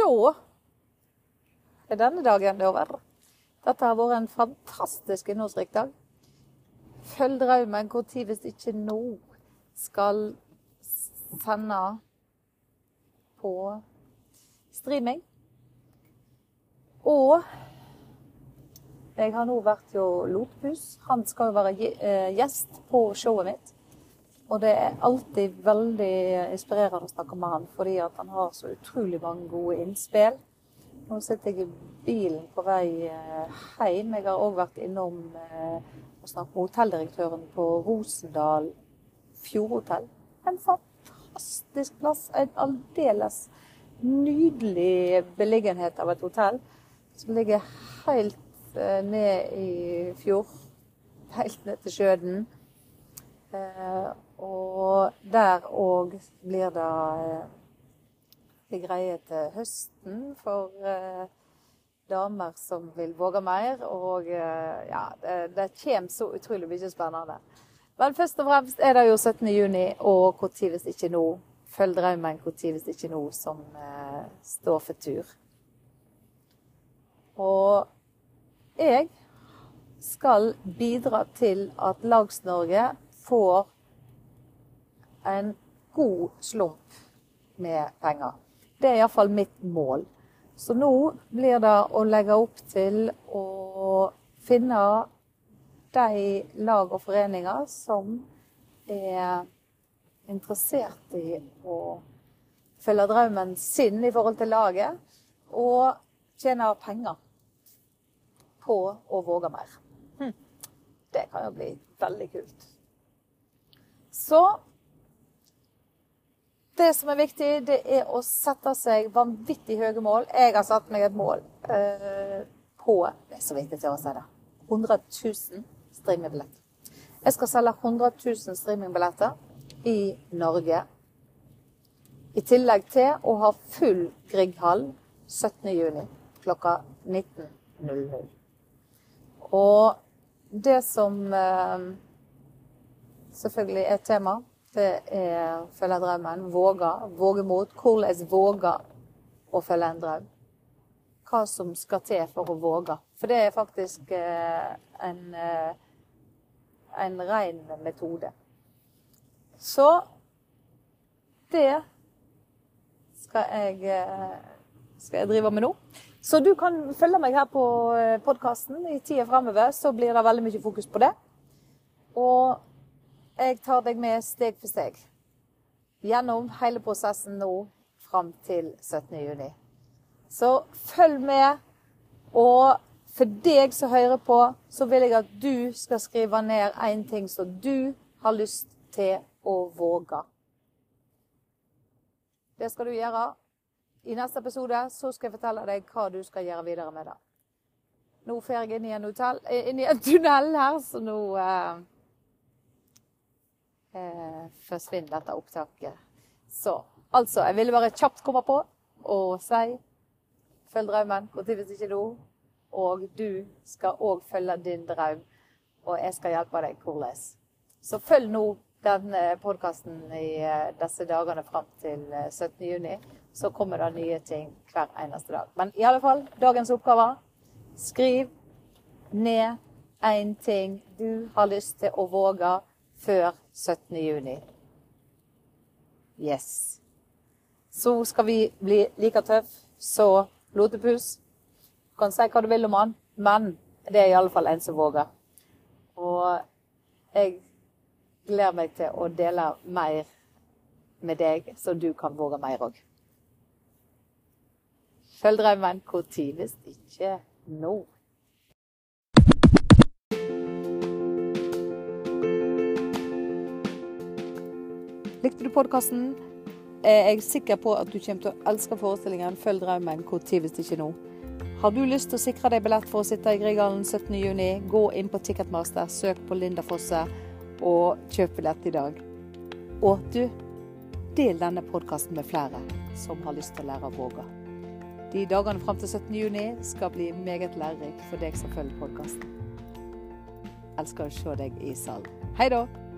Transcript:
da er denne dagen over. Dette har vært en fantastisk innholdsrik dag. Følg drømmen når hvis ikke nå skal sende på streaming. Og jeg har nå vært jo Lotepus. Han skal jo være eh, gjest på showet mitt. Og det er alltid veldig inspirerende å snakke med han, fordi han har så utrolig mange gode innspill. Nå sitter jeg i bilen på vei eh, hjem. Jeg har òg vært innom eh, og snakket med hotelldirektøren på Rosendal Fjordhotell. En fantastisk plass. En aldeles nydelig beliggenhet av et hotell som ligger helt eh, ned i fjord. Helt ned til sjøen. Og der òg blir det eh, greie til høsten for eh, damer som vil våge mer. Og eh, ja, det, det kommer så utrolig mye spennende. Men først og fremst er det jo 17. juni, og når hvis ikke nå? Følg drømmen når hvis ikke nå, som eh, står for tur. Og jeg skal bidra til at Lags-Norge får en god slump med penger. Det er iallfall mitt mål. Så nå blir det å legge opp til å finne de lag og foreninger som er interessert i å følge drømmen sin i forhold til laget, og tjene penger på å våge mer. Hm. Det kan jo bli veldig kult. Så det som er viktig, det er å sette seg vanvittig høye mål. Jeg har satt meg et mål eh, på Det er så viktig til å si det. 100 000 streamingbilletter. Jeg skal selge 100 000 streamingbilletter i Norge. I tillegg til å ha full Grieghall 17.6 klokka 19.00. Og det som eh, selvfølgelig er tema det er følge drømmen. Våge. Våge mot. Hvordan våge å følge en drøm. Hva som skal til for å våge. For det er faktisk eh, en, eh, en ren metode. Så det skal jeg, eh, skal jeg drive med nå. Så du kan følge meg her på podkasten i tida framover. Så blir det veldig mye fokus på det. Og jeg tar deg med steg for steg gjennom hele prosessen nå fram til 17.6. Så følg med. Og for deg som hører på, så vil jeg at du skal skrive ned én ting som du har lyst til å våge. Det skal du gjøre. I neste episode så skal jeg fortelle deg hva du skal gjøre videre med det. Nå får jeg inn i en, hotell, inn i en tunnel her, så nå eh, eh, forsvinner dette opptaket. Så altså, jeg ville bare kjapt komme på og si følg drømmen hvis ikke nå. Og du skal òg følge din drøm, og jeg skal hjelpe deg hvordan. Så følg nå denne podkasten i eh, disse dagene fram til 17.6. juni, Så kommer det nye ting hver eneste dag. Men i alle fall, dagens oppgave skriv ned én ting du har lyst til å våge før 17. juni. Yes. Så skal vi bli like tøff så Lotepus. Du kan si hva du vil om han, men det er i alle fall en som våger. Og jeg gleder meg til å dele mer med deg, så du kan våge mer òg. Følg drømmen hvor tidligst ikke nå. Likte du podkasten? Jeg Er sikker på at du kommer til å elske forestillingen 'Følg drømmen', tid hvis ikke nå. Har du lyst til å sikre deg billett for å sitte i Grieghallen 17.6, gå inn på Ticketmaster, søk på Linda Fosse og kjøp billett i dag. Og du, del denne podkasten med flere som har lyst til å lære å våge. De dagene fram til 17.6 skal bli meget lærerikt for deg som følger podkasten. Elsker å se deg i salen. Hei da!